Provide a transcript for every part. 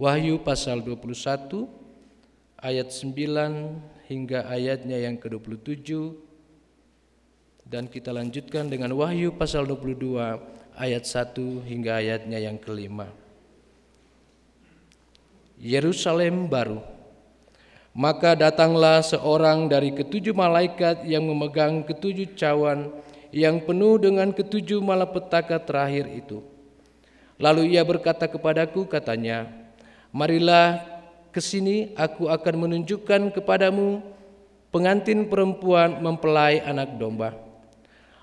Wahyu pasal 21 ayat 9 hingga ayatnya yang ke-27 dan kita lanjutkan dengan Wahyu pasal 22 ayat 1 hingga ayatnya yang kelima. Yerusalem baru. Maka datanglah seorang dari ketujuh malaikat yang memegang ketujuh cawan yang penuh dengan ketujuh malapetaka terakhir itu. Lalu ia berkata kepadaku, katanya, Marilah ke sini, aku akan menunjukkan kepadamu pengantin perempuan mempelai anak domba.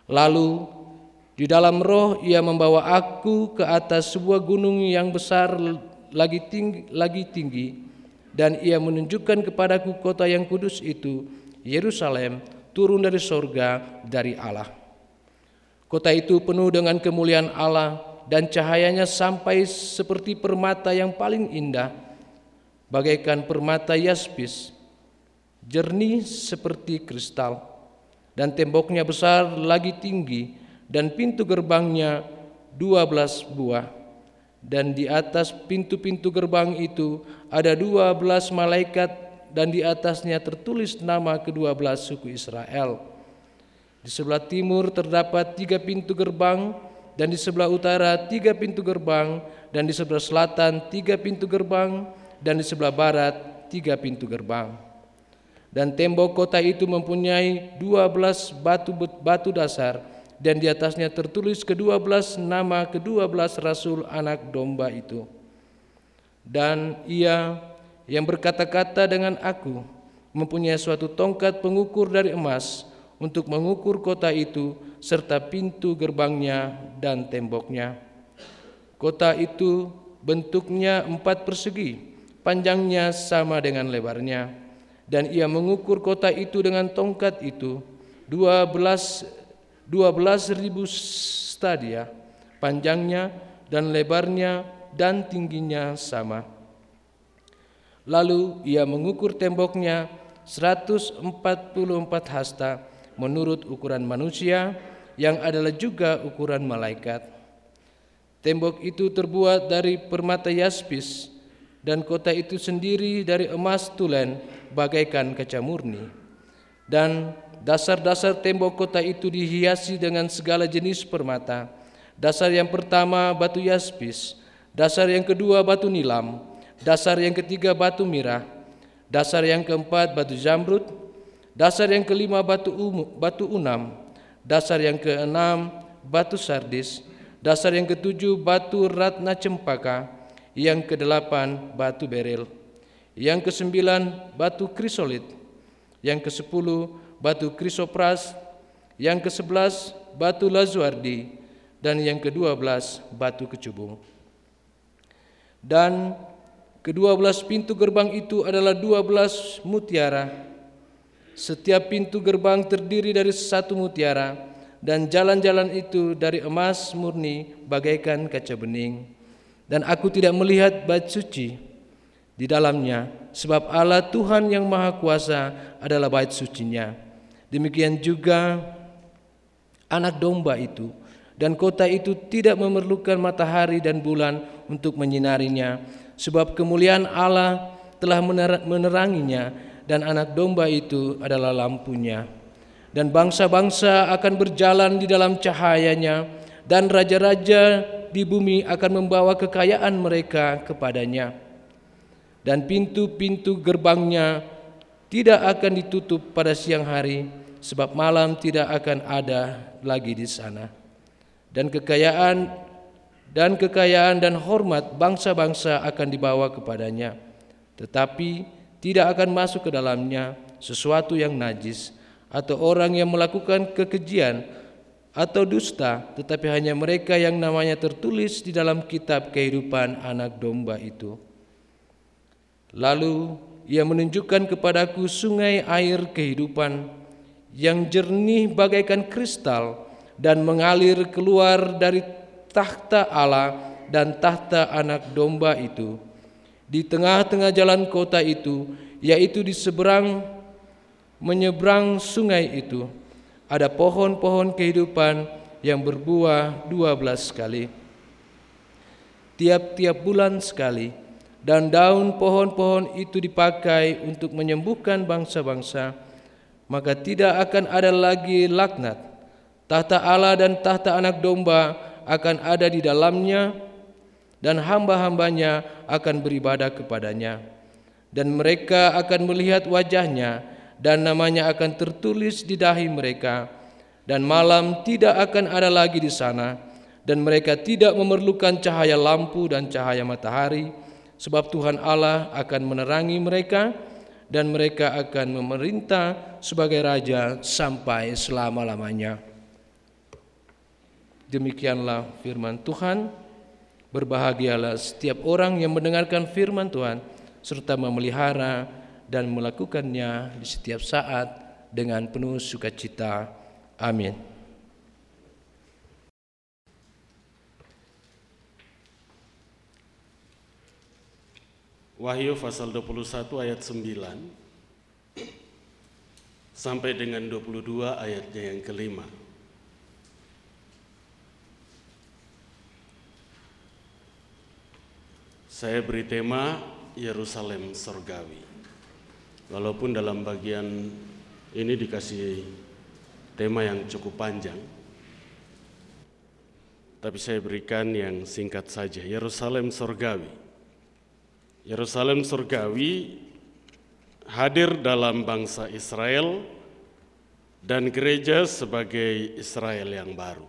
Lalu di dalam roh ia membawa aku ke atas sebuah gunung yang besar lagi tinggi, lagi tinggi dan ia menunjukkan kepadaku kota yang kudus itu, Yerusalem, turun dari sorga dari Allah. Kota itu penuh dengan kemuliaan Allah dan cahayanya sampai seperti permata yang paling indah, bagaikan permata yaspis, jernih seperti kristal, dan temboknya besar lagi tinggi, dan pintu gerbangnya dua belas buah. Dan di atas pintu-pintu gerbang itu ada dua belas malaikat dan di atasnya tertulis nama kedua belas suku Israel. Di sebelah timur terdapat tiga pintu gerbang dan di sebelah utara tiga pintu gerbang, dan di sebelah selatan tiga pintu gerbang, dan di sebelah barat tiga pintu gerbang. Dan tembok kota itu mempunyai dua belas batu batu dasar, dan di atasnya tertulis kedua belas nama kedua belas rasul anak domba itu. Dan ia yang berkata-kata dengan aku mempunyai suatu tongkat pengukur dari emas untuk mengukur kota itu serta pintu gerbangnya dan temboknya. Kota itu bentuknya empat persegi, panjangnya sama dengan lebarnya. Dan ia mengukur kota itu dengan tongkat itu, dua belas, dua belas ribu stadia, panjangnya dan lebarnya dan tingginya sama. Lalu ia mengukur temboknya 144 hasta menurut ukuran manusia yang adalah juga ukuran malaikat. Tembok itu terbuat dari permata yaspis dan kota itu sendiri dari emas tulen bagaikan kaca murni. Dan dasar-dasar tembok kota itu dihiasi dengan segala jenis permata. Dasar yang pertama batu yaspis, dasar yang kedua batu nilam, dasar yang ketiga batu mirah, dasar yang keempat batu zamrud, Dasar yang kelima batu batu unam, dasar yang keenam batu sardis, dasar yang ketujuh batu ratna cempaka, yang kedelapan batu beril, yang kesembilan batu krisolit, yang kesepuluh batu krisopras, yang kesebelas batu lazuardi, dan yang kedua belas batu kecubung. Dan kedua belas pintu gerbang itu adalah dua belas mutiara setiap pintu gerbang terdiri dari satu mutiara dan jalan-jalan itu dari emas murni bagaikan kaca bening. Dan aku tidak melihat bait suci di dalamnya sebab Allah Tuhan yang Maha Kuasa adalah bait sucinya. Demikian juga anak domba itu dan kota itu tidak memerlukan matahari dan bulan untuk menyinarinya sebab kemuliaan Allah telah meneranginya dan anak domba itu adalah lampunya. Dan bangsa-bangsa akan berjalan di dalam cahayanya dan raja-raja di bumi akan membawa kekayaan mereka kepadanya. Dan pintu-pintu gerbangnya tidak akan ditutup pada siang hari sebab malam tidak akan ada lagi di sana. Dan kekayaan dan kekayaan dan hormat bangsa-bangsa akan dibawa kepadanya. Tetapi tidak akan masuk ke dalamnya sesuatu yang najis atau orang yang melakukan kekejian atau dusta, tetapi hanya mereka yang namanya tertulis di dalam kitab kehidupan anak domba itu. Lalu ia menunjukkan kepadaku sungai air kehidupan yang jernih bagaikan kristal dan mengalir keluar dari tahta Allah dan tahta anak domba itu di tengah-tengah jalan kota itu, yaitu di seberang menyeberang sungai itu, ada pohon-pohon kehidupan yang berbuah dua belas kali. Tiap-tiap bulan sekali, dan daun pohon-pohon itu dipakai untuk menyembuhkan bangsa-bangsa, maka tidak akan ada lagi laknat. Tahta Allah dan tahta anak domba akan ada di dalamnya, dan hamba-hambanya akan beribadah kepadanya. Dan mereka akan melihat wajahnya, dan namanya akan tertulis di dahi mereka. Dan malam tidak akan ada lagi di sana, dan mereka tidak memerlukan cahaya lampu dan cahaya matahari, sebab Tuhan Allah akan menerangi mereka dan mereka akan memerintah sebagai raja sampai selama-lamanya. Demikianlah firman Tuhan. Berbahagialah setiap orang yang mendengarkan firman Tuhan serta memelihara dan melakukannya di setiap saat dengan penuh sukacita. Amin. Wahyu pasal 21 ayat 9 sampai dengan 22 ayatnya yang kelima. Saya beri tema Yerusalem Sorgawi. Walaupun dalam bagian ini dikasih tema yang cukup panjang, tapi saya berikan yang singkat saja, Yerusalem Sorgawi. Yerusalem surgawi hadir dalam bangsa Israel dan gereja sebagai Israel yang baru.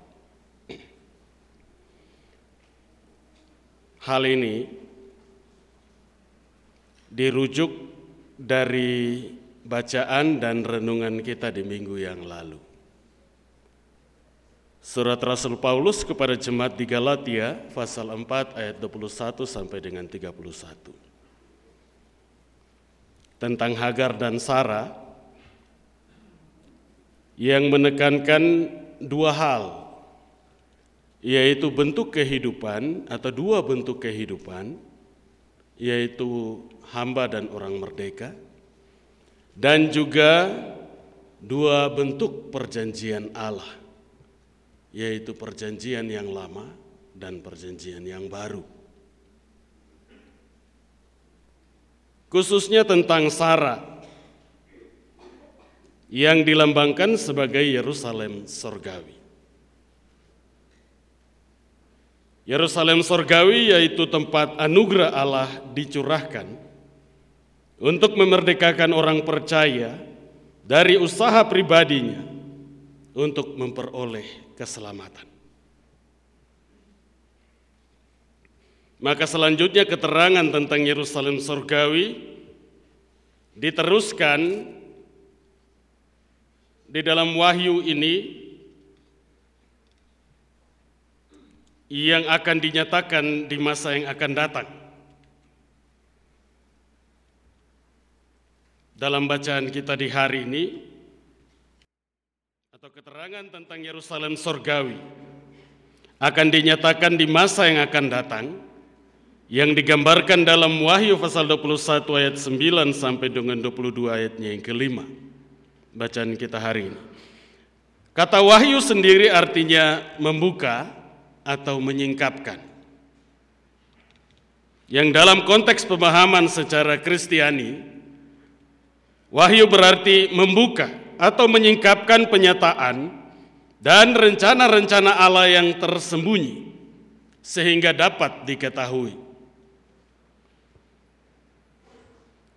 Hal ini dirujuk dari bacaan dan renungan kita di minggu yang lalu. Surat Rasul Paulus kepada jemaat di Galatia pasal 4 ayat 21 sampai dengan 31 tentang Hagar dan Sarah yang menekankan dua hal yaitu bentuk kehidupan atau dua bentuk kehidupan yaitu hamba dan orang merdeka dan juga dua bentuk perjanjian Allah yaitu perjanjian yang lama dan perjanjian yang baru. khususnya tentang Sarah yang dilambangkan sebagai Yerusalem sorgawi. Yerusalem sorgawi yaitu tempat anugerah Allah dicurahkan untuk memerdekakan orang percaya dari usaha pribadinya untuk memperoleh keselamatan. Maka selanjutnya keterangan tentang Yerusalem surgawi diteruskan di dalam wahyu ini yang akan dinyatakan di masa yang akan datang. Dalam bacaan kita di hari ini atau keterangan tentang Yerusalem surgawi akan dinyatakan di masa yang akan datang yang digambarkan dalam Wahyu pasal 21 ayat 9 sampai dengan 22 ayatnya yang kelima. Bacaan kita hari ini. Kata wahyu sendiri artinya membuka atau menyingkapkan. Yang dalam konteks pemahaman secara Kristiani, wahyu berarti membuka atau menyingkapkan penyataan dan rencana-rencana Allah yang tersembunyi sehingga dapat diketahui.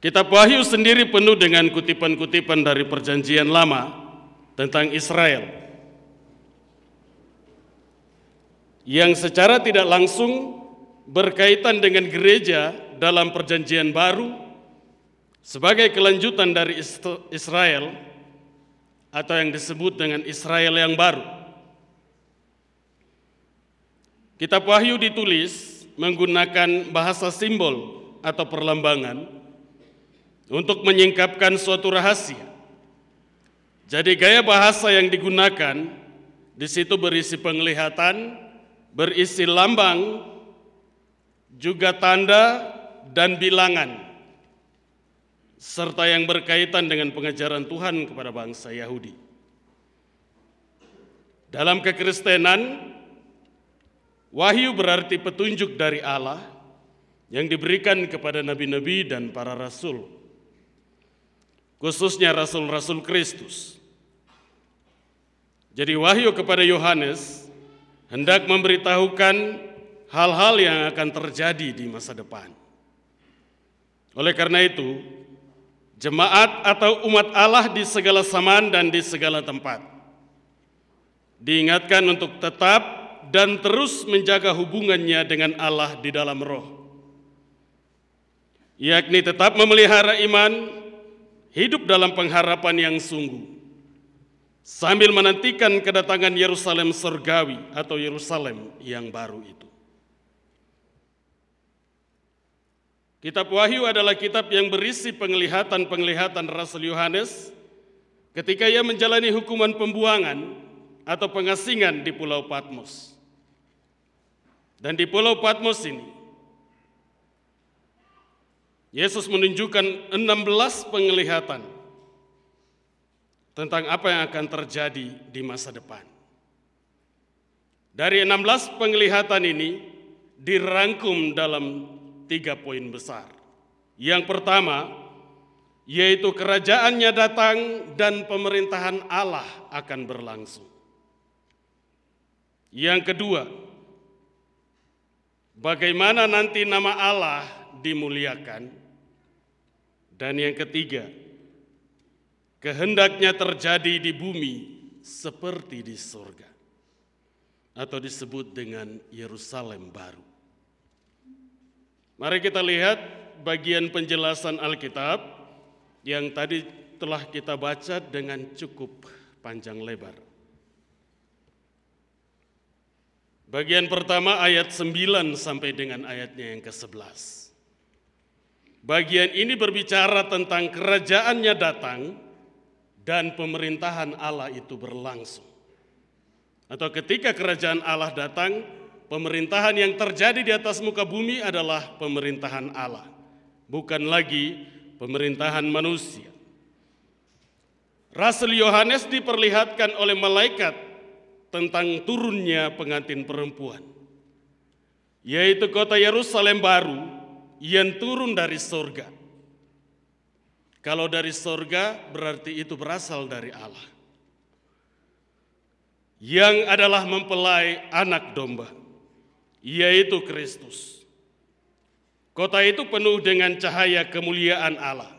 Kitab Wahyu sendiri penuh dengan kutipan-kutipan dari perjanjian lama tentang Israel yang secara tidak langsung berkaitan dengan gereja dalam perjanjian baru sebagai kelanjutan dari Israel atau yang disebut dengan Israel yang baru. Kitab Wahyu ditulis menggunakan bahasa simbol atau perlambangan untuk menyingkapkan suatu rahasia. Jadi gaya bahasa yang digunakan di situ berisi penglihatan, berisi lambang, juga tanda dan bilangan, serta yang berkaitan dengan pengajaran Tuhan kepada bangsa Yahudi. Dalam kekristenan, wahyu berarti petunjuk dari Allah yang diberikan kepada nabi-nabi dan para rasul, khususnya rasul-rasul Kristus. Jadi wahyu kepada Yohanes hendak memberitahukan hal-hal yang akan terjadi di masa depan. Oleh karena itu, jemaat atau umat Allah di segala zaman dan di segala tempat diingatkan untuk tetap dan terus menjaga hubungannya dengan Allah di dalam roh. Yakni tetap memelihara iman, hidup dalam pengharapan yang sungguh, sambil menantikan kedatangan Yerusalem surgawi atau Yerusalem yang baru itu. Kitab Wahyu adalah kitab yang berisi penglihatan-penglihatan Rasul Yohanes ketika ia menjalani hukuman pembuangan atau pengasingan di Pulau Patmos. Dan di Pulau Patmos ini, Yesus menunjukkan 16 penglihatan tentang apa yang akan terjadi di masa depan. Dari 16 penglihatan ini dirangkum dalam tiga poin besar. Yang pertama, yaitu kerajaannya datang dan pemerintahan Allah akan berlangsung. Yang kedua, bagaimana nanti nama Allah dimuliakan. Dan yang ketiga, kehendaknya terjadi di bumi seperti di surga. Atau disebut dengan Yerusalem baru. Mari kita lihat bagian penjelasan Alkitab yang tadi telah kita baca dengan cukup panjang lebar. Bagian pertama ayat 9 sampai dengan ayatnya yang ke-11. Bagian ini berbicara tentang kerajaannya datang dan pemerintahan Allah itu berlangsung. Atau ketika kerajaan Allah datang, pemerintahan yang terjadi di atas muka bumi adalah pemerintahan Allah, bukan lagi pemerintahan manusia. Rasul Yohanes diperlihatkan oleh malaikat tentang turunnya pengantin perempuan, yaitu kota Yerusalem baru yang turun dari sorga. Kalau dari sorga berarti itu berasal dari Allah. Yang adalah mempelai anak domba yaitu Kristus. Kota itu penuh dengan cahaya kemuliaan Allah,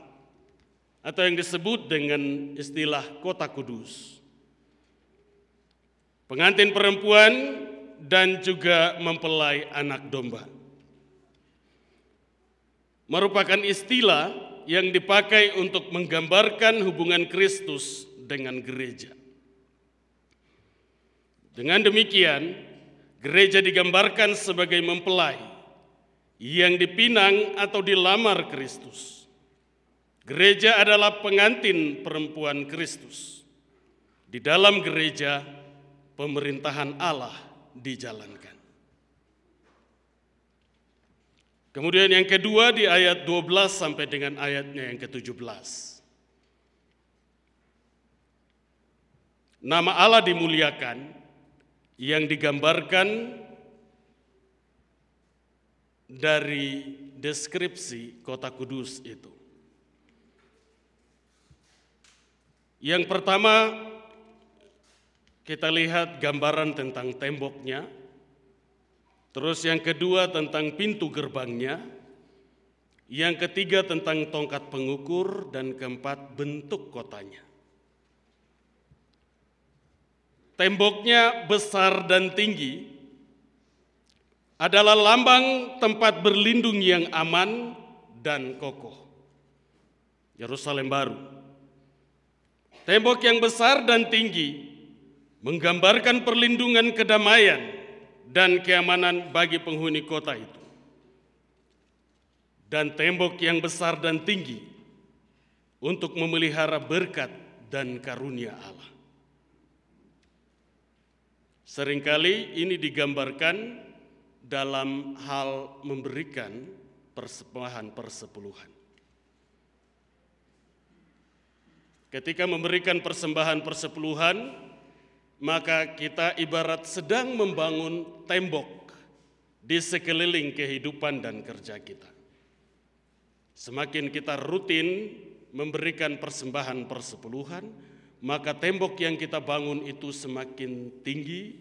atau yang disebut dengan istilah kota kudus. Pengantin perempuan dan juga mempelai anak domba. Merupakan istilah yang dipakai untuk menggambarkan hubungan Kristus dengan gereja. Dengan demikian, Gereja digambarkan sebagai mempelai yang dipinang atau dilamar Kristus. Gereja adalah pengantin perempuan Kristus. Di dalam gereja, pemerintahan Allah dijalankan. Kemudian yang kedua di ayat 12 sampai dengan ayatnya yang ke-17. Nama Allah dimuliakan yang digambarkan dari deskripsi kota kudus itu. Yang pertama, kita lihat gambaran tentang temboknya. Terus yang kedua tentang pintu gerbangnya. Yang ketiga tentang tongkat pengukur dan keempat bentuk kotanya. temboknya besar dan tinggi, adalah lambang tempat berlindung yang aman dan kokoh. Yerusalem baru. Tembok yang besar dan tinggi menggambarkan perlindungan kedamaian dan keamanan bagi penghuni kota itu. Dan tembok yang besar dan tinggi untuk memelihara berkat dan karunia Allah. Seringkali ini digambarkan dalam hal memberikan persembahan persepuluhan. Ketika memberikan persembahan persepuluhan, maka kita ibarat sedang membangun tembok di sekeliling kehidupan dan kerja kita. Semakin kita rutin memberikan persembahan persepuluhan, maka tembok yang kita bangun itu semakin tinggi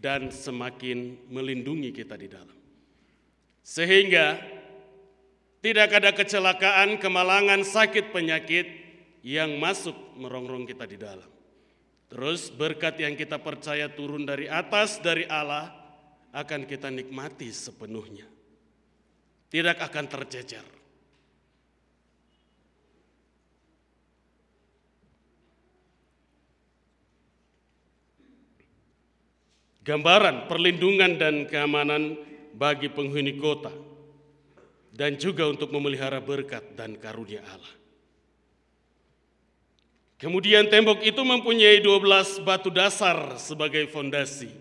dan semakin melindungi kita di dalam. Sehingga tidak ada kecelakaan, kemalangan, sakit, penyakit yang masuk merongrong kita di dalam. Terus berkat yang kita percaya turun dari atas dari Allah akan kita nikmati sepenuhnya. Tidak akan tercecer. Gambaran perlindungan dan keamanan bagi penghuni kota dan juga untuk memelihara berkat dan karunia Allah. Kemudian tembok itu mempunyai 12 batu dasar sebagai fondasi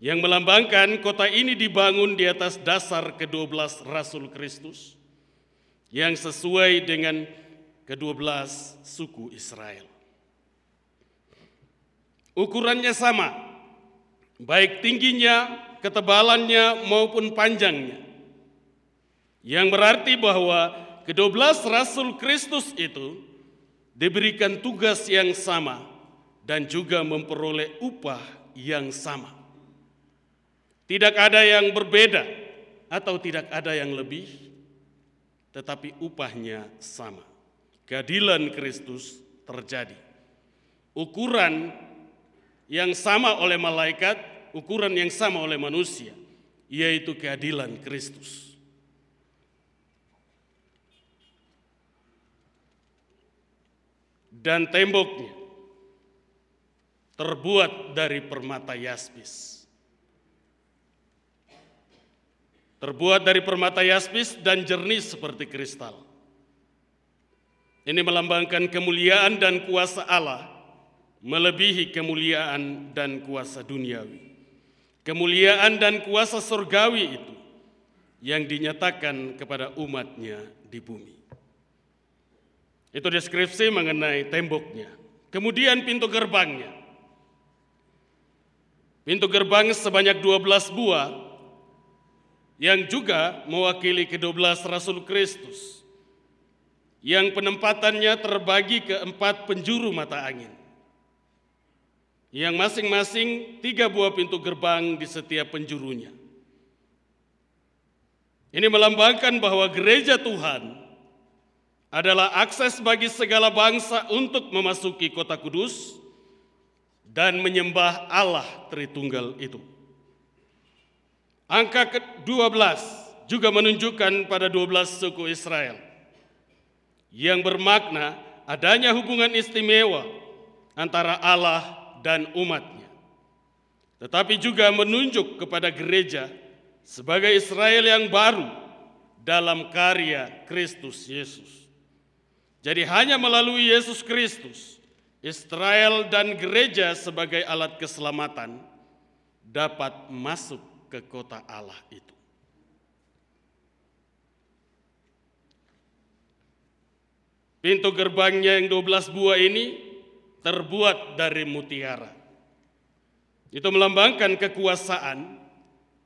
yang melambangkan kota ini dibangun di atas dasar ke-12 Rasul Kristus yang sesuai dengan ke-12 suku Israel. Ukurannya sama, baik tingginya, ketebalannya maupun panjangnya. Yang berarti bahwa ke-12 Rasul Kristus itu diberikan tugas yang sama dan juga memperoleh upah yang sama. Tidak ada yang berbeda atau tidak ada yang lebih, tetapi upahnya sama. Keadilan Kristus terjadi. Ukuran yang sama oleh malaikat, ukuran yang sama oleh manusia, yaitu keadilan Kristus. Dan temboknya terbuat dari permata yaspis. Terbuat dari permata yaspis dan jernih seperti kristal. Ini melambangkan kemuliaan dan kuasa Allah melebihi kemuliaan dan kuasa duniawi. Kemuliaan dan kuasa surgawi itu yang dinyatakan kepada umatnya di bumi. Itu deskripsi mengenai temboknya. Kemudian pintu gerbangnya. Pintu gerbang sebanyak 12 buah yang juga mewakili ke-12 Rasul Kristus yang penempatannya terbagi ke empat penjuru mata angin yang masing-masing tiga buah pintu gerbang di setiap penjurunya. Ini melambangkan bahwa gereja Tuhan adalah akses bagi segala bangsa untuk memasuki kota kudus dan menyembah Allah Tritunggal itu. Angka ke-12 juga menunjukkan pada 12 suku Israel yang bermakna adanya hubungan istimewa antara Allah dan umatnya. Tetapi juga menunjuk kepada gereja sebagai Israel yang baru dalam karya Kristus Yesus. Jadi hanya melalui Yesus Kristus, Israel dan gereja sebagai alat keselamatan dapat masuk ke kota Allah itu. Pintu gerbangnya yang 12 buah ini terbuat dari mutiara. Itu melambangkan kekuasaan,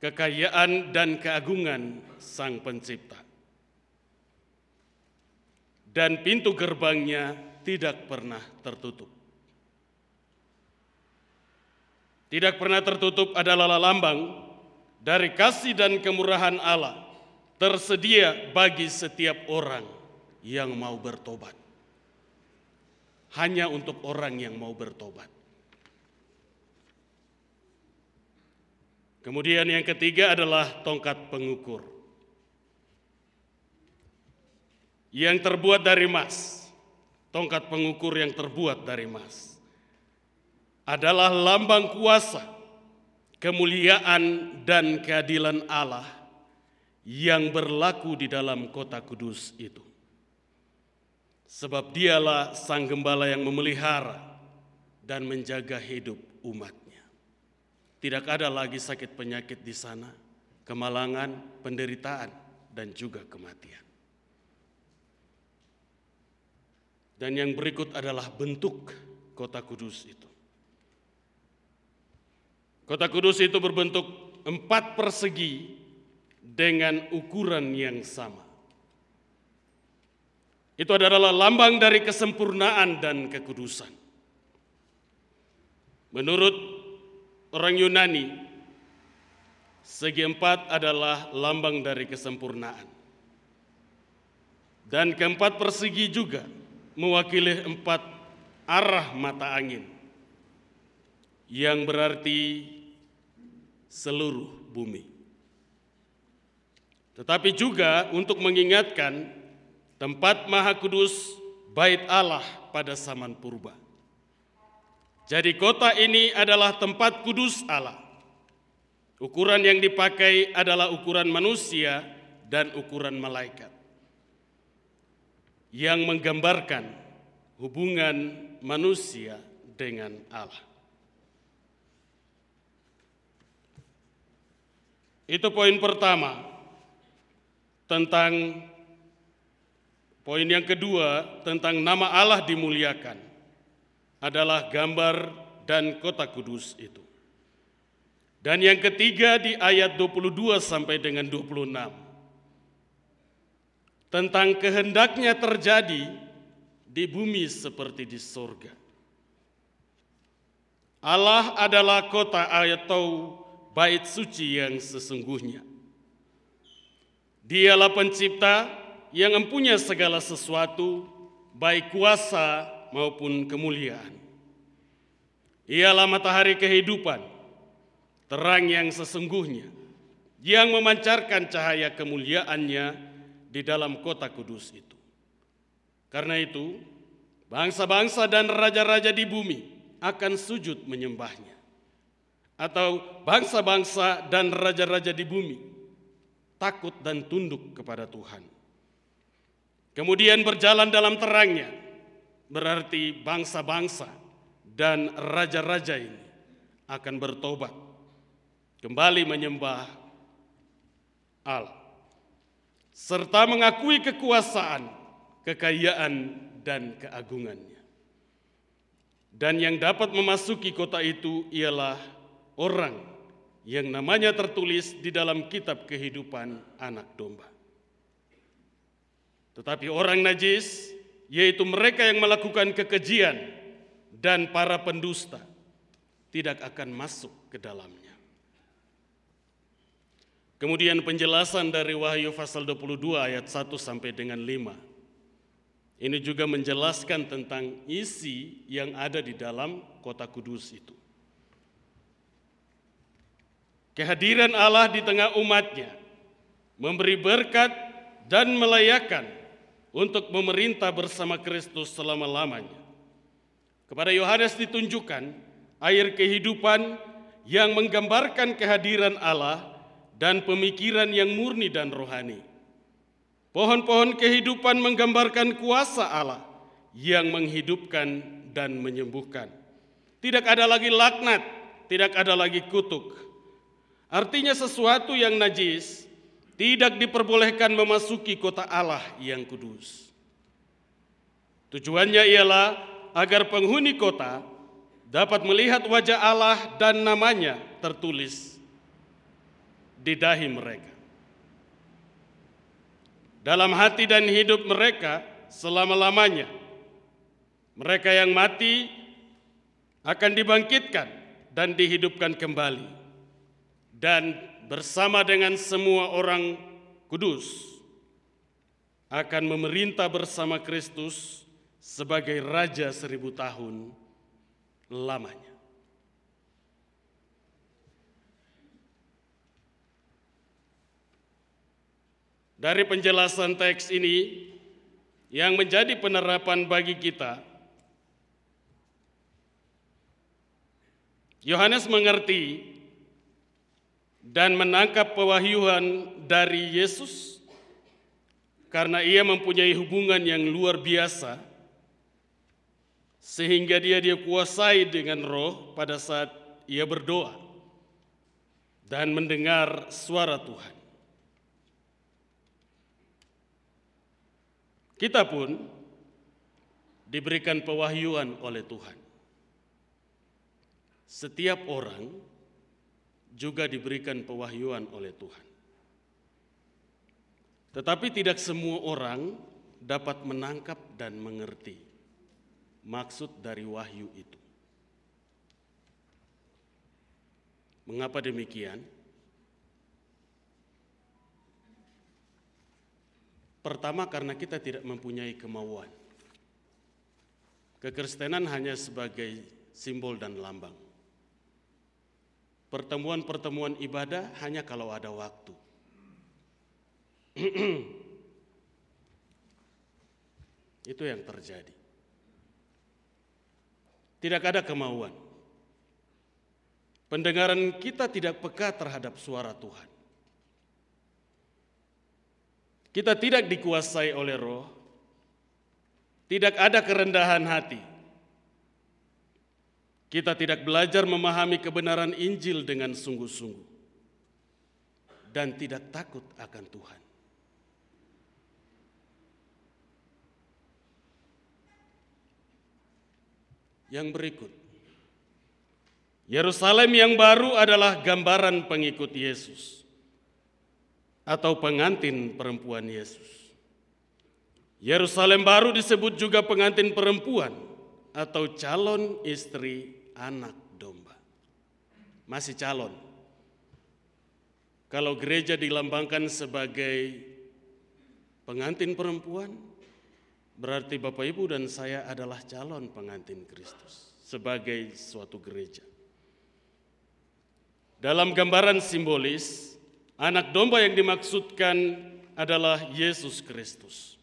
kekayaan, dan keagungan Sang Pencipta dan pintu gerbangnya tidak pernah tertutup. Tidak pernah tertutup adalah lambang dari kasih dan kemurahan Allah tersedia bagi setiap orang yang mau bertobat. Hanya untuk orang yang mau bertobat. Kemudian yang ketiga adalah tongkat pengukur. Yang terbuat dari emas, tongkat pengukur yang terbuat dari emas, adalah lambang kuasa, kemuliaan, dan keadilan Allah yang berlaku di dalam kota kudus itu. Sebab dialah sang gembala yang memelihara dan menjaga hidup umatnya. Tidak ada lagi sakit penyakit di sana, kemalangan, penderitaan, dan juga kematian. Dan yang berikut adalah bentuk kota kudus itu. Kota kudus itu berbentuk empat persegi dengan ukuran yang sama. Itu adalah lambang dari kesempurnaan dan kekudusan. Menurut orang Yunani, segi empat adalah lambang dari kesempurnaan. Dan keempat persegi juga mewakili empat arah mata angin yang berarti seluruh bumi. Tetapi juga untuk mengingatkan tempat maha kudus bait Allah pada zaman purba. Jadi kota ini adalah tempat kudus Allah. Ukuran yang dipakai adalah ukuran manusia dan ukuran malaikat. Yang menggambarkan hubungan manusia dengan Allah. Itu poin pertama tentang poin yang kedua tentang nama Allah dimuliakan adalah gambar dan kota kudus itu. Dan yang ketiga di ayat 22 sampai dengan 26 tentang kehendaknya terjadi di bumi seperti di sorga. Allah adalah kota atau bait suci yang sesungguhnya. Dialah pencipta yang mempunyai segala sesuatu, baik kuasa maupun kemuliaan. Ialah matahari kehidupan, terang yang sesungguhnya, yang memancarkan cahaya kemuliaannya di dalam kota kudus itu. Karena itu, bangsa-bangsa dan raja-raja di bumi akan sujud menyembahnya atau bangsa-bangsa dan raja-raja di bumi takut dan tunduk kepada Tuhan. Kemudian berjalan dalam terangnya, berarti bangsa-bangsa dan raja-raja ini akan bertobat, kembali menyembah Allah, serta mengakui kekuasaan, kekayaan, dan keagungannya. Dan yang dapat memasuki kota itu ialah orang yang namanya tertulis di dalam kitab kehidupan anak domba. Tetapi orang najis, yaitu mereka yang melakukan kekejian dan para pendusta, tidak akan masuk ke dalamnya. Kemudian penjelasan dari Wahyu pasal 22 ayat 1 sampai dengan 5. Ini juga menjelaskan tentang isi yang ada di dalam kota kudus itu. Kehadiran Allah di tengah umatnya memberi berkat dan melayakan untuk memerintah bersama Kristus selama-lamanya. Kepada Yohanes ditunjukkan air kehidupan yang menggambarkan kehadiran Allah dan pemikiran yang murni dan rohani. Pohon-pohon kehidupan menggambarkan kuasa Allah yang menghidupkan dan menyembuhkan. Tidak ada lagi laknat, tidak ada lagi kutuk, Artinya sesuatu yang najis tidak diperbolehkan memasuki kota Allah yang kudus. Tujuannya ialah agar penghuni kota dapat melihat wajah Allah dan namanya tertulis di dahi mereka. Dalam hati dan hidup mereka selama-lamanya. Mereka yang mati akan dibangkitkan dan dihidupkan kembali dan bersama dengan semua orang kudus akan memerintah bersama Kristus sebagai Raja seribu tahun lamanya. Dari penjelasan teks ini yang menjadi penerapan bagi kita, Yohanes mengerti dan menangkap pewahyuan dari Yesus karena ia mempunyai hubungan yang luar biasa sehingga dia dia kuasai dengan roh pada saat ia berdoa dan mendengar suara Tuhan. Kita pun diberikan pewahyuan oleh Tuhan. Setiap orang juga diberikan pewahyuan oleh Tuhan. Tetapi tidak semua orang dapat menangkap dan mengerti maksud dari wahyu itu. Mengapa demikian? Pertama, karena kita tidak mempunyai kemauan. Kekristenan hanya sebagai simbol dan lambang. Pertemuan-pertemuan ibadah hanya kalau ada waktu. Itu yang terjadi. Tidak ada kemauan. Pendengaran kita tidak peka terhadap suara Tuhan. Kita tidak dikuasai oleh roh, tidak ada kerendahan hati. Kita tidak belajar memahami kebenaran Injil dengan sungguh-sungguh, dan tidak takut akan Tuhan. Yang berikut, Yerusalem yang baru adalah gambaran pengikut Yesus atau pengantin perempuan Yesus. Yerusalem baru disebut juga pengantin perempuan atau calon istri anak domba. Masih calon. Kalau gereja dilambangkan sebagai pengantin perempuan, berarti Bapak Ibu dan saya adalah calon pengantin Kristus sebagai suatu gereja. Dalam gambaran simbolis, Anak domba yang dimaksudkan adalah Yesus Kristus.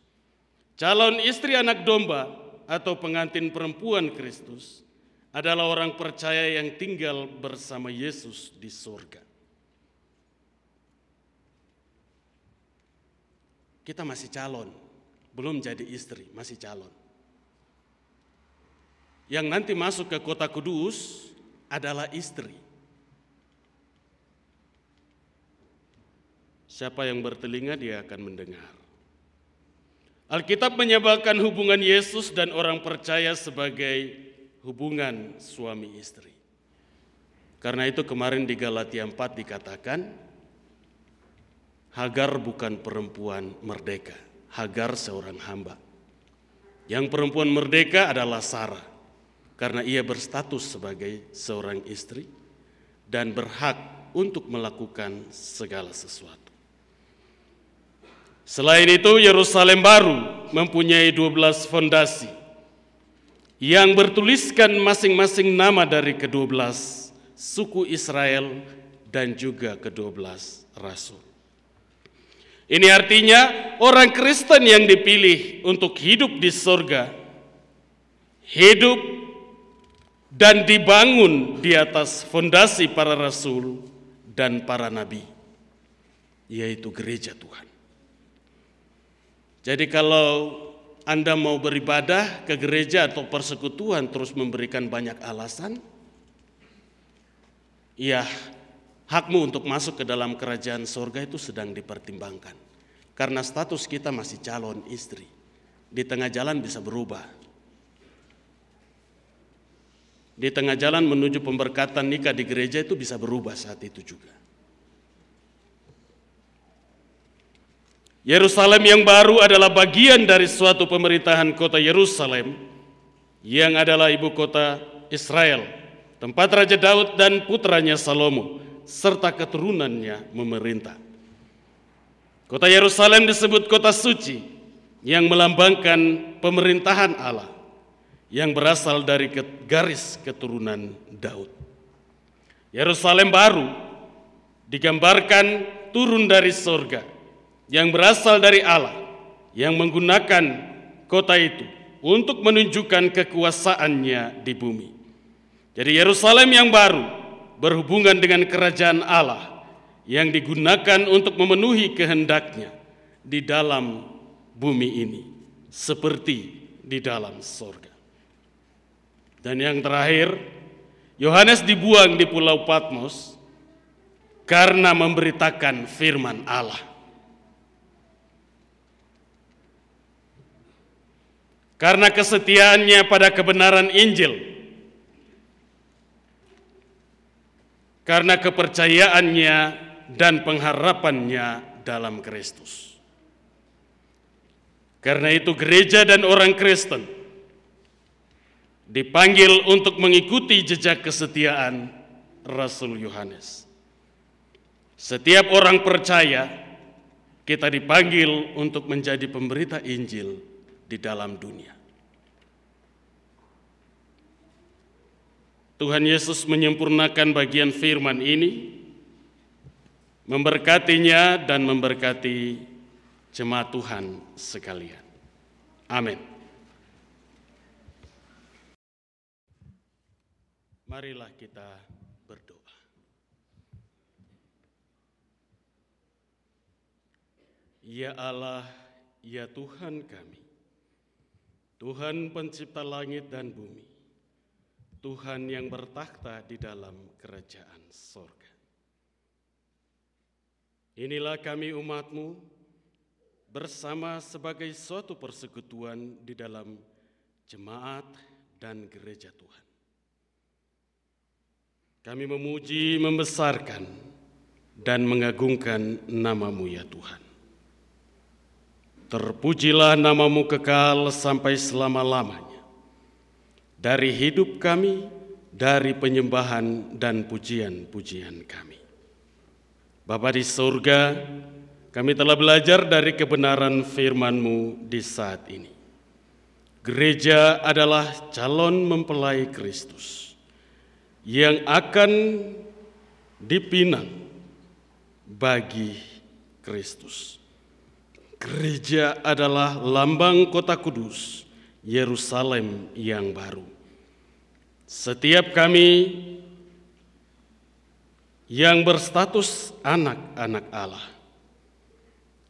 Calon istri anak domba atau pengantin perempuan Kristus adalah orang percaya yang tinggal bersama Yesus di surga. Kita masih calon, belum jadi istri, masih calon. Yang nanti masuk ke kota kudus adalah istri. Siapa yang bertelinga dia akan mendengar. Alkitab menyebabkan hubungan Yesus dan orang percaya sebagai hubungan suami istri. Karena itu kemarin di Galatia 4 dikatakan Hagar bukan perempuan merdeka, Hagar seorang hamba. Yang perempuan merdeka adalah Sarah karena ia berstatus sebagai seorang istri dan berhak untuk melakukan segala sesuatu. Selain itu, Yerusalem baru mempunyai 12 fondasi yang bertuliskan masing-masing nama dari kedua belas suku Israel dan juga kedua belas rasul. Ini artinya orang Kristen yang dipilih untuk hidup di sorga, hidup dan dibangun di atas fondasi para rasul dan para nabi, yaitu gereja Tuhan. Jadi kalau Anda mau beribadah ke gereja atau persekutuan terus memberikan banyak alasan, ya hakmu untuk masuk ke dalam kerajaan sorga itu sedang dipertimbangkan. Karena status kita masih calon istri. Di tengah jalan bisa berubah. Di tengah jalan menuju pemberkatan nikah di gereja itu bisa berubah saat itu juga. Yerusalem yang baru adalah bagian dari suatu pemerintahan kota Yerusalem yang adalah ibu kota Israel, tempat Raja Daud dan putranya Salomo serta keturunannya memerintah. Kota Yerusalem disebut kota suci yang melambangkan pemerintahan Allah yang berasal dari garis keturunan Daud. Yerusalem baru digambarkan turun dari sorga yang berasal dari Allah yang menggunakan kota itu untuk menunjukkan kekuasaannya di bumi. Jadi Yerusalem yang baru berhubungan dengan kerajaan Allah yang digunakan untuk memenuhi kehendaknya di dalam bumi ini seperti di dalam sorga. Dan yang terakhir, Yohanes dibuang di Pulau Patmos karena memberitakan firman Allah. Karena kesetiaannya pada kebenaran Injil. karena kepercayaannya dan pengharapannya dalam Kristus. Karena itu gereja dan orang Kristen dipanggil untuk mengikuti jejak kesetiaan Rasul Yohanes. Setiap orang percaya kita dipanggil untuk menjadi pemberita Injil di dalam dunia. Tuhan Yesus menyempurnakan bagian firman ini memberkatinya dan memberkati jemaat Tuhan sekalian. Amin. Marilah kita berdoa. Ya Allah, ya Tuhan kami, Tuhan pencipta langit dan bumi, Tuhan yang bertakhta di dalam kerajaan sorga. Inilah kami umatmu bersama sebagai suatu persekutuan di dalam jemaat dan gereja Tuhan. Kami memuji, membesarkan, dan mengagungkan namamu ya Tuhan. Terpujilah namamu kekal sampai selama-lamanya. Dari hidup kami, dari penyembahan dan pujian-pujian kami. Bapa di surga, kami telah belajar dari kebenaran firman-Mu di saat ini. Gereja adalah calon mempelai Kristus yang akan dipinang bagi Kristus. Gereja adalah lambang kota kudus, Yerusalem yang baru. Setiap kami yang berstatus anak-anak Allah.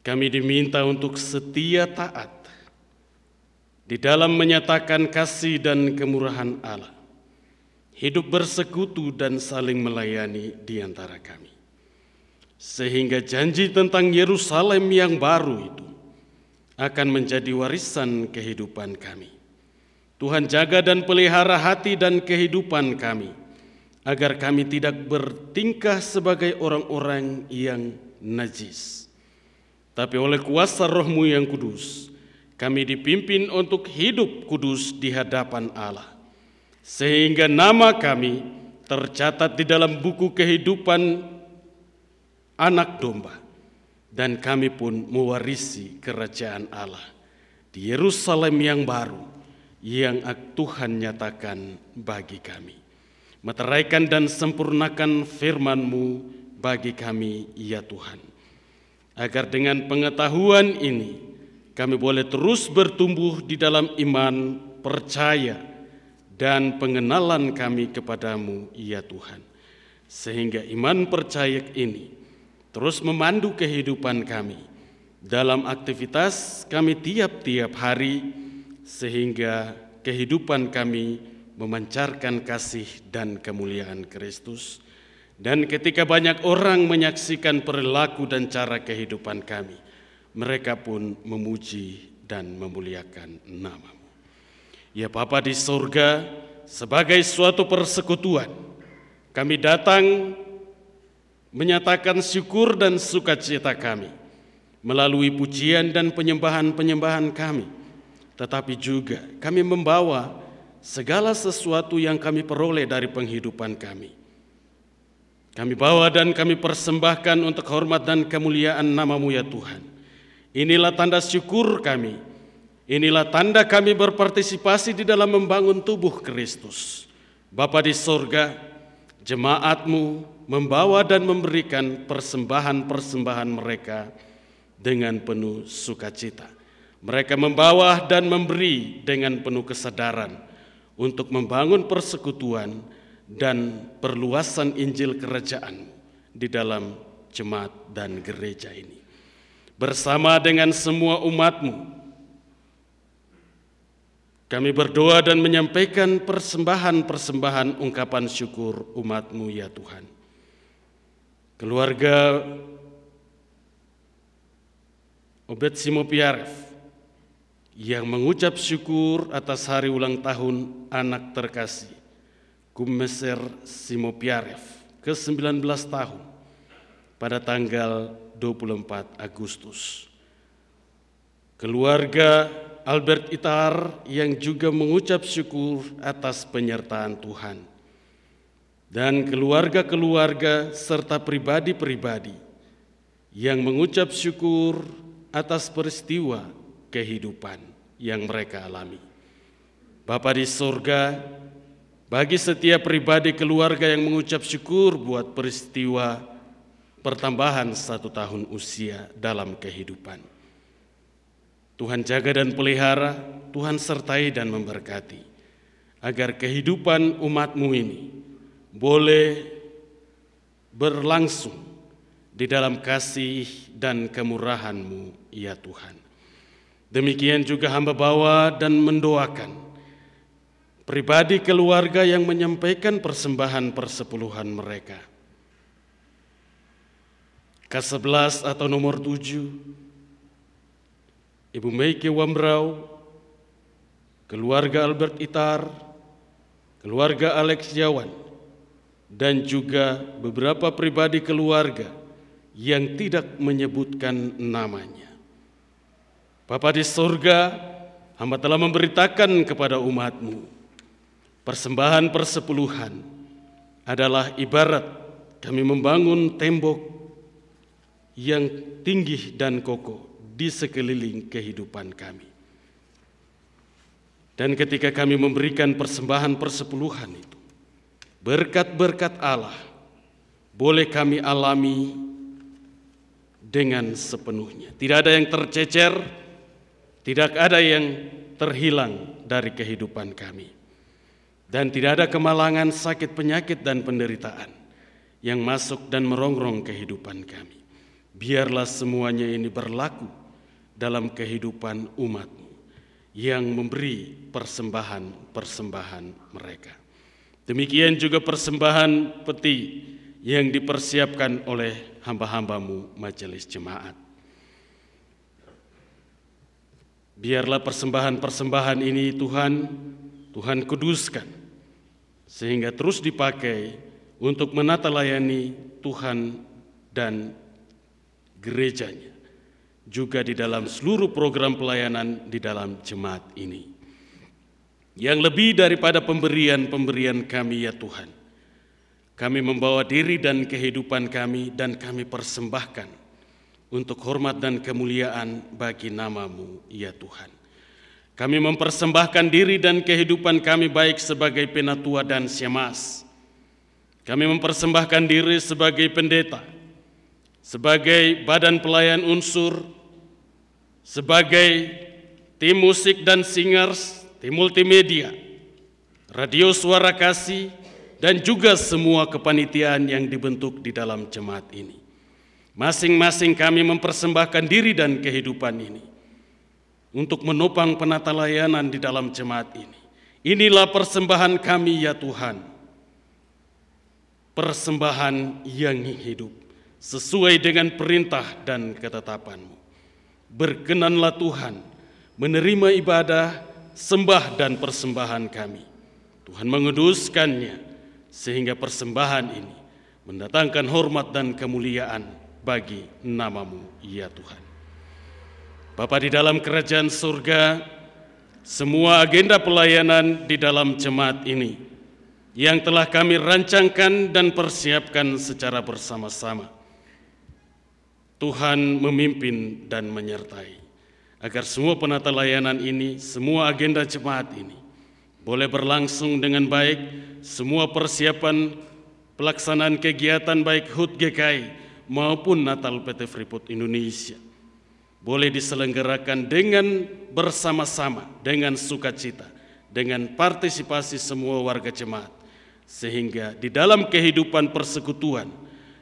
Kami diminta untuk setia taat di dalam menyatakan kasih dan kemurahan Allah, hidup bersekutu dan saling melayani di antara kami. Sehingga janji tentang Yerusalem yang baru itu akan menjadi warisan kehidupan kami. Tuhan jaga dan pelihara hati dan kehidupan kami agar kami tidak bertingkah sebagai orang-orang yang najis. Tapi oleh kuasa rohmu yang kudus, kami dipimpin untuk hidup kudus di hadapan Allah. Sehingga nama kami tercatat di dalam buku kehidupan anak domba. Dan kami pun mewarisi kerajaan Allah di Yerusalem yang baru yang Tuhan nyatakan bagi kami meteraikan dan sempurnakan firman-Mu bagi kami, ya Tuhan. Agar dengan pengetahuan ini, kami boleh terus bertumbuh di dalam iman, percaya, dan pengenalan kami kepadamu, ya Tuhan. Sehingga iman percaya ini terus memandu kehidupan kami dalam aktivitas kami tiap-tiap hari, sehingga kehidupan kami memancarkan kasih dan kemuliaan Kristus. Dan ketika banyak orang menyaksikan perilaku dan cara kehidupan kami, mereka pun memuji dan memuliakan namamu. Ya Bapa di surga, sebagai suatu persekutuan, kami datang menyatakan syukur dan sukacita kami melalui pujian dan penyembahan-penyembahan kami. Tetapi juga kami membawa segala sesuatu yang kami peroleh dari penghidupan kami. Kami bawa dan kami persembahkan untuk hormat dan kemuliaan namamu ya Tuhan. Inilah tanda syukur kami. Inilah tanda kami berpartisipasi di dalam membangun tubuh Kristus. Bapa di sorga, jemaatmu membawa dan memberikan persembahan-persembahan mereka dengan penuh sukacita. Mereka membawa dan memberi dengan penuh kesadaran untuk membangun persekutuan dan perluasan Injil Kerajaan di dalam jemaat dan gereja ini. Bersama dengan semua umatmu, kami berdoa dan menyampaikan persembahan-persembahan ungkapan syukur umatmu ya Tuhan. Keluarga Obed Simopiaref, yang mengucap syukur atas hari ulang tahun anak terkasih, Kumeser Simopiaref, ke-19 tahun pada tanggal 24 Agustus. Keluarga Albert Itar yang juga mengucap syukur atas penyertaan Tuhan. Dan keluarga-keluarga serta pribadi-pribadi yang mengucap syukur atas peristiwa kehidupan yang mereka alami. Bapa di surga, bagi setiap pribadi keluarga yang mengucap syukur buat peristiwa pertambahan satu tahun usia dalam kehidupan. Tuhan jaga dan pelihara, Tuhan sertai dan memberkati, agar kehidupan umatmu ini boleh berlangsung di dalam kasih dan kemurahanmu, ya Tuhan. Demikian juga hamba bawa dan mendoakan pribadi keluarga yang menyampaikan persembahan persepuluhan mereka. Ke-11 atau nomor 7, Ibu Meike Wambrau, keluarga Albert Itar, keluarga Alex Jawan, dan juga beberapa pribadi keluarga yang tidak menyebutkan namanya. Bapa di surga, hamba telah memberitakan kepada umatmu Persembahan persepuluhan adalah ibarat kami membangun tembok yang tinggi dan kokoh di sekeliling kehidupan kami. Dan ketika kami memberikan persembahan persepuluhan itu, berkat-berkat Allah boleh kami alami dengan sepenuhnya. Tidak ada yang tercecer, tidak ada yang terhilang dari kehidupan kami dan tidak ada kemalangan, sakit, penyakit, dan penderitaan yang masuk dan merongrong kehidupan kami. Biarlah semuanya ini berlaku dalam kehidupan umatmu yang memberi persembahan-persembahan mereka. Demikian juga persembahan peti yang dipersiapkan oleh hamba-hambamu majelis jemaat. Biarlah persembahan-persembahan ini Tuhan, Tuhan kuduskan sehingga terus dipakai untuk menata layani Tuhan dan gerejanya juga di dalam seluruh program pelayanan di dalam jemaat ini. Yang lebih daripada pemberian-pemberian kami ya Tuhan, kami membawa diri dan kehidupan kami dan kami persembahkan untuk hormat dan kemuliaan bagi namamu ya Tuhan. Kami mempersembahkan diri dan kehidupan kami baik sebagai penatua dan siamas. Kami mempersembahkan diri sebagai pendeta, sebagai badan pelayan unsur, sebagai tim musik dan singers, tim multimedia, radio suara kasih, dan juga semua kepanitiaan yang dibentuk di dalam jemaat ini. Masing-masing kami mempersembahkan diri dan kehidupan ini untuk menopang penata layanan di dalam jemaat ini. Inilah persembahan kami ya Tuhan. Persembahan yang hidup sesuai dengan perintah dan ketetapan-Mu. Berkenanlah Tuhan menerima ibadah, sembah dan persembahan kami. Tuhan menguduskannya sehingga persembahan ini mendatangkan hormat dan kemuliaan bagi namamu ya Tuhan. Bapa di dalam kerajaan surga, semua agenda pelayanan di dalam jemaat ini yang telah kami rancangkan dan persiapkan secara bersama-sama. Tuhan memimpin dan menyertai agar semua penata layanan ini, semua agenda jemaat ini boleh berlangsung dengan baik, semua persiapan pelaksanaan kegiatan baik HUT GKI maupun Natal PT Freeport Indonesia boleh diselenggarakan dengan bersama-sama, dengan sukacita, dengan partisipasi semua warga jemaat, sehingga di dalam kehidupan persekutuan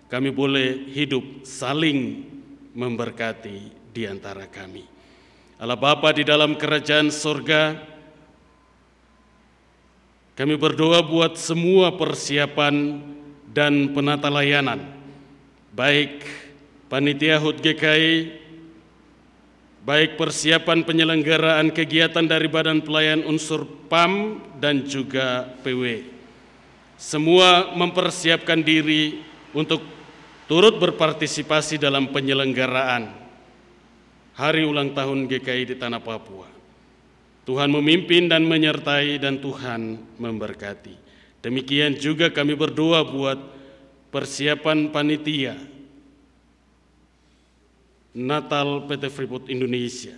kami boleh hidup saling memberkati di antara kami. Allah Bapa di dalam kerajaan sorga, kami berdoa buat semua persiapan dan penata layanan, baik panitia HUT GKI baik persiapan penyelenggaraan kegiatan dari Badan Pelayan Unsur PAM dan juga PW. semua mempersiapkan diri untuk turut berpartisipasi dalam penyelenggaraan hari ulang tahun GKI di Tanah Papua. Tuhan memimpin dan menyertai dan Tuhan memberkati. Demikian juga kami berdoa buat persiapan panitia Natal PT Freeport Indonesia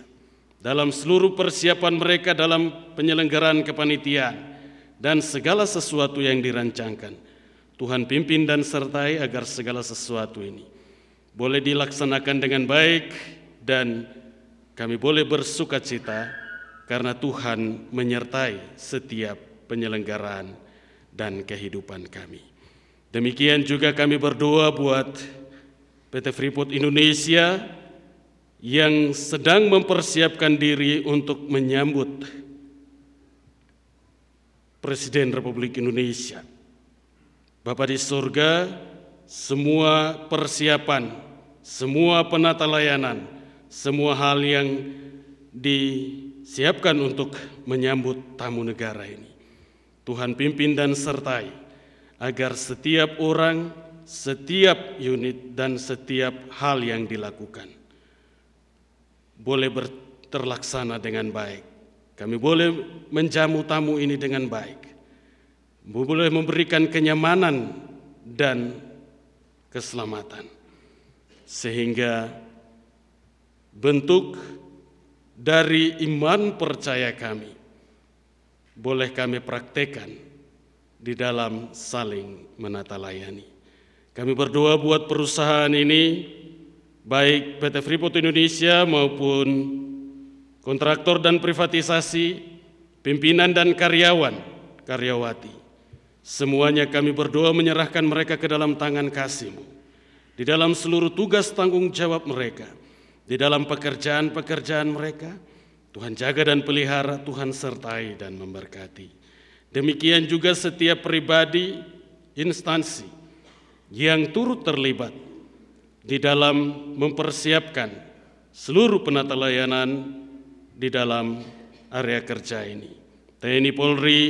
dalam seluruh persiapan mereka dalam penyelenggaraan kepanitiaan dan segala sesuatu yang dirancangkan. Tuhan pimpin dan sertai agar segala sesuatu ini boleh dilaksanakan dengan baik dan kami boleh bersuka cita karena Tuhan menyertai setiap penyelenggaraan dan kehidupan kami. Demikian juga kami berdoa buat PT Freeport Indonesia yang sedang mempersiapkan diri untuk menyambut Presiden Republik Indonesia. Bapak di surga, semua persiapan, semua penata layanan, semua hal yang disiapkan untuk menyambut tamu negara ini. Tuhan pimpin dan sertai agar setiap orang, setiap unit dan setiap hal yang dilakukan boleh terlaksana dengan baik kami boleh menjamu tamu ini dengan baik. Boleh memberikan kenyamanan dan keselamatan. Sehingga bentuk dari iman percaya kami boleh kami praktekkan di dalam saling menata layani. Kami berdoa buat perusahaan ini, baik PT Freeport Indonesia maupun kontraktor dan privatisasi, pimpinan dan karyawan, karyawati. Semuanya kami berdoa menyerahkan mereka ke dalam tangan kasih-Mu. Di dalam seluruh tugas tanggung jawab mereka, di dalam pekerjaan-pekerjaan mereka, Tuhan jaga dan pelihara, Tuhan sertai dan memberkati. Demikian juga setiap pribadi, instansi yang turut terlibat di dalam mempersiapkan seluruh penata layanan di dalam area kerja ini. TNI Polri,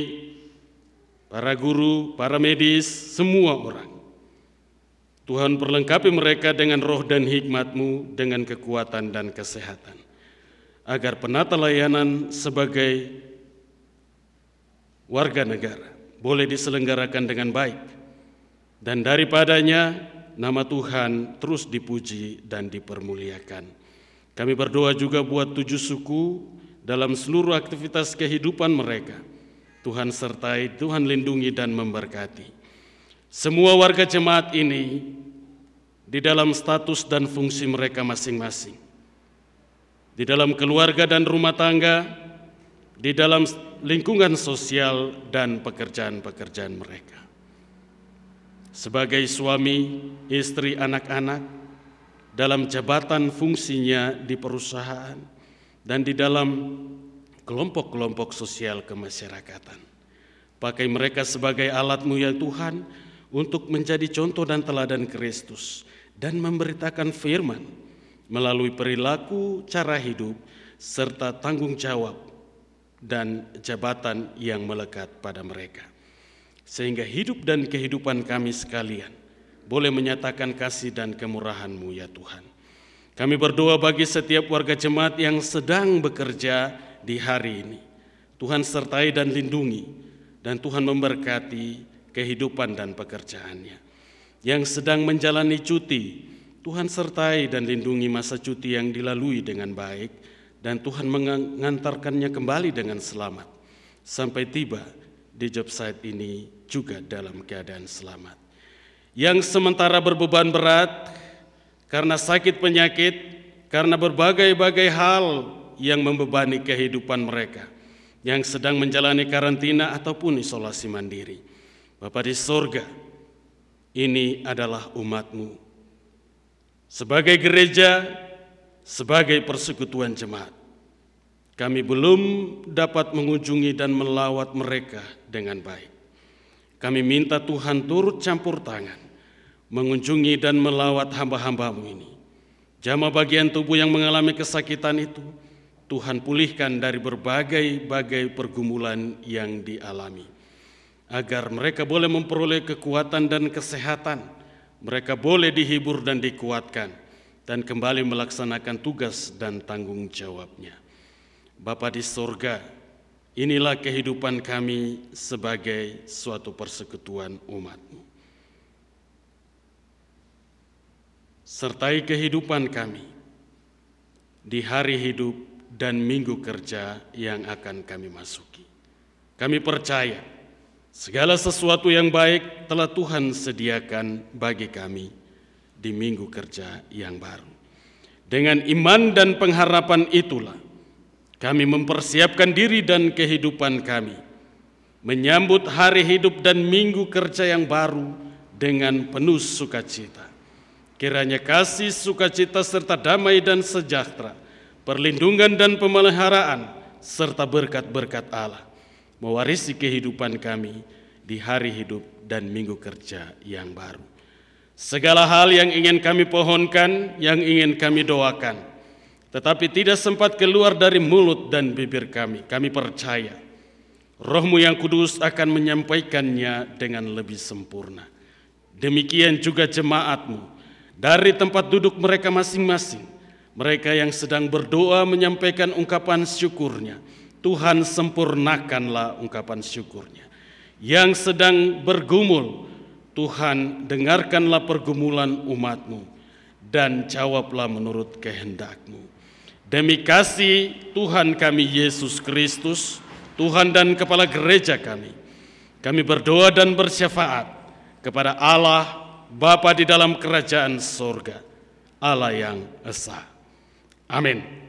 para guru, para medis, semua orang. Tuhan perlengkapi mereka dengan roh dan hikmat-Mu, dengan kekuatan dan kesehatan. Agar penata layanan sebagai warga negara boleh diselenggarakan dengan baik. Dan daripadanya nama Tuhan terus dipuji dan dipermuliakan. Kami berdoa juga buat tujuh suku dalam seluruh aktivitas kehidupan mereka. Tuhan sertai, Tuhan lindungi dan memberkati. Semua warga jemaat ini di dalam status dan fungsi mereka masing-masing. Di dalam keluarga dan rumah tangga, di dalam lingkungan sosial dan pekerjaan-pekerjaan mereka. Sebagai suami, istri, anak-anak, dalam jabatan fungsinya di perusahaan dan di dalam kelompok-kelompok sosial kemasyarakatan. Pakai mereka sebagai alatmu ya Tuhan untuk menjadi contoh dan teladan Kristus dan memberitakan firman melalui perilaku, cara hidup, serta tanggung jawab dan jabatan yang melekat pada mereka. Sehingga hidup dan kehidupan kami sekalian boleh menyatakan kasih dan kemurahan-Mu ya Tuhan. Kami berdoa bagi setiap warga jemaat yang sedang bekerja di hari ini. Tuhan sertai dan lindungi dan Tuhan memberkati kehidupan dan pekerjaannya. Yang sedang menjalani cuti, Tuhan sertai dan lindungi masa cuti yang dilalui dengan baik dan Tuhan mengantarkannya kembali dengan selamat sampai tiba di job site ini juga dalam keadaan selamat yang sementara berbeban berat karena sakit penyakit, karena berbagai-bagai hal yang membebani kehidupan mereka yang sedang menjalani karantina ataupun isolasi mandiri. Bapak di sorga, ini adalah umatmu. Sebagai gereja, sebagai persekutuan jemaat, kami belum dapat mengunjungi dan melawat mereka dengan baik. Kami minta Tuhan turut campur tangan, mengunjungi dan melawat hamba-hambamu ini. Jama bagian tubuh yang mengalami kesakitan itu, Tuhan pulihkan dari berbagai-bagai pergumulan yang dialami. Agar mereka boleh memperoleh kekuatan dan kesehatan, mereka boleh dihibur dan dikuatkan, dan kembali melaksanakan tugas dan tanggung jawabnya. Bapa di sorga, inilah kehidupan kami sebagai suatu persekutuan umatmu. Sertai kehidupan kami di hari hidup dan minggu kerja yang akan kami masuki. Kami percaya segala sesuatu yang baik telah Tuhan sediakan bagi kami di minggu kerja yang baru. Dengan iman dan pengharapan itulah kami mempersiapkan diri dan kehidupan kami menyambut hari hidup dan minggu kerja yang baru dengan penuh sukacita. Kiranya kasih, sukacita, serta damai dan sejahtera, perlindungan dan pemeliharaan, serta berkat-berkat Allah mewarisi kehidupan kami di hari hidup dan minggu kerja yang baru. Segala hal yang ingin kami pohonkan, yang ingin kami doakan, tetapi tidak sempat keluar dari mulut dan bibir kami. Kami percaya Rohmu yang kudus akan menyampaikannya dengan lebih sempurna. Demikian juga jemaatmu dari tempat duduk mereka masing-masing. Mereka yang sedang berdoa menyampaikan ungkapan syukurnya. Tuhan sempurnakanlah ungkapan syukurnya. Yang sedang bergumul, Tuhan dengarkanlah pergumulan umatmu dan jawablah menurut kehendakmu. Demi kasih Tuhan kami Yesus Kristus, Tuhan dan Kepala Gereja kami, kami berdoa dan bersyafaat kepada Allah Bapa di dalam kerajaan sorga, Allah yang esa. Amin.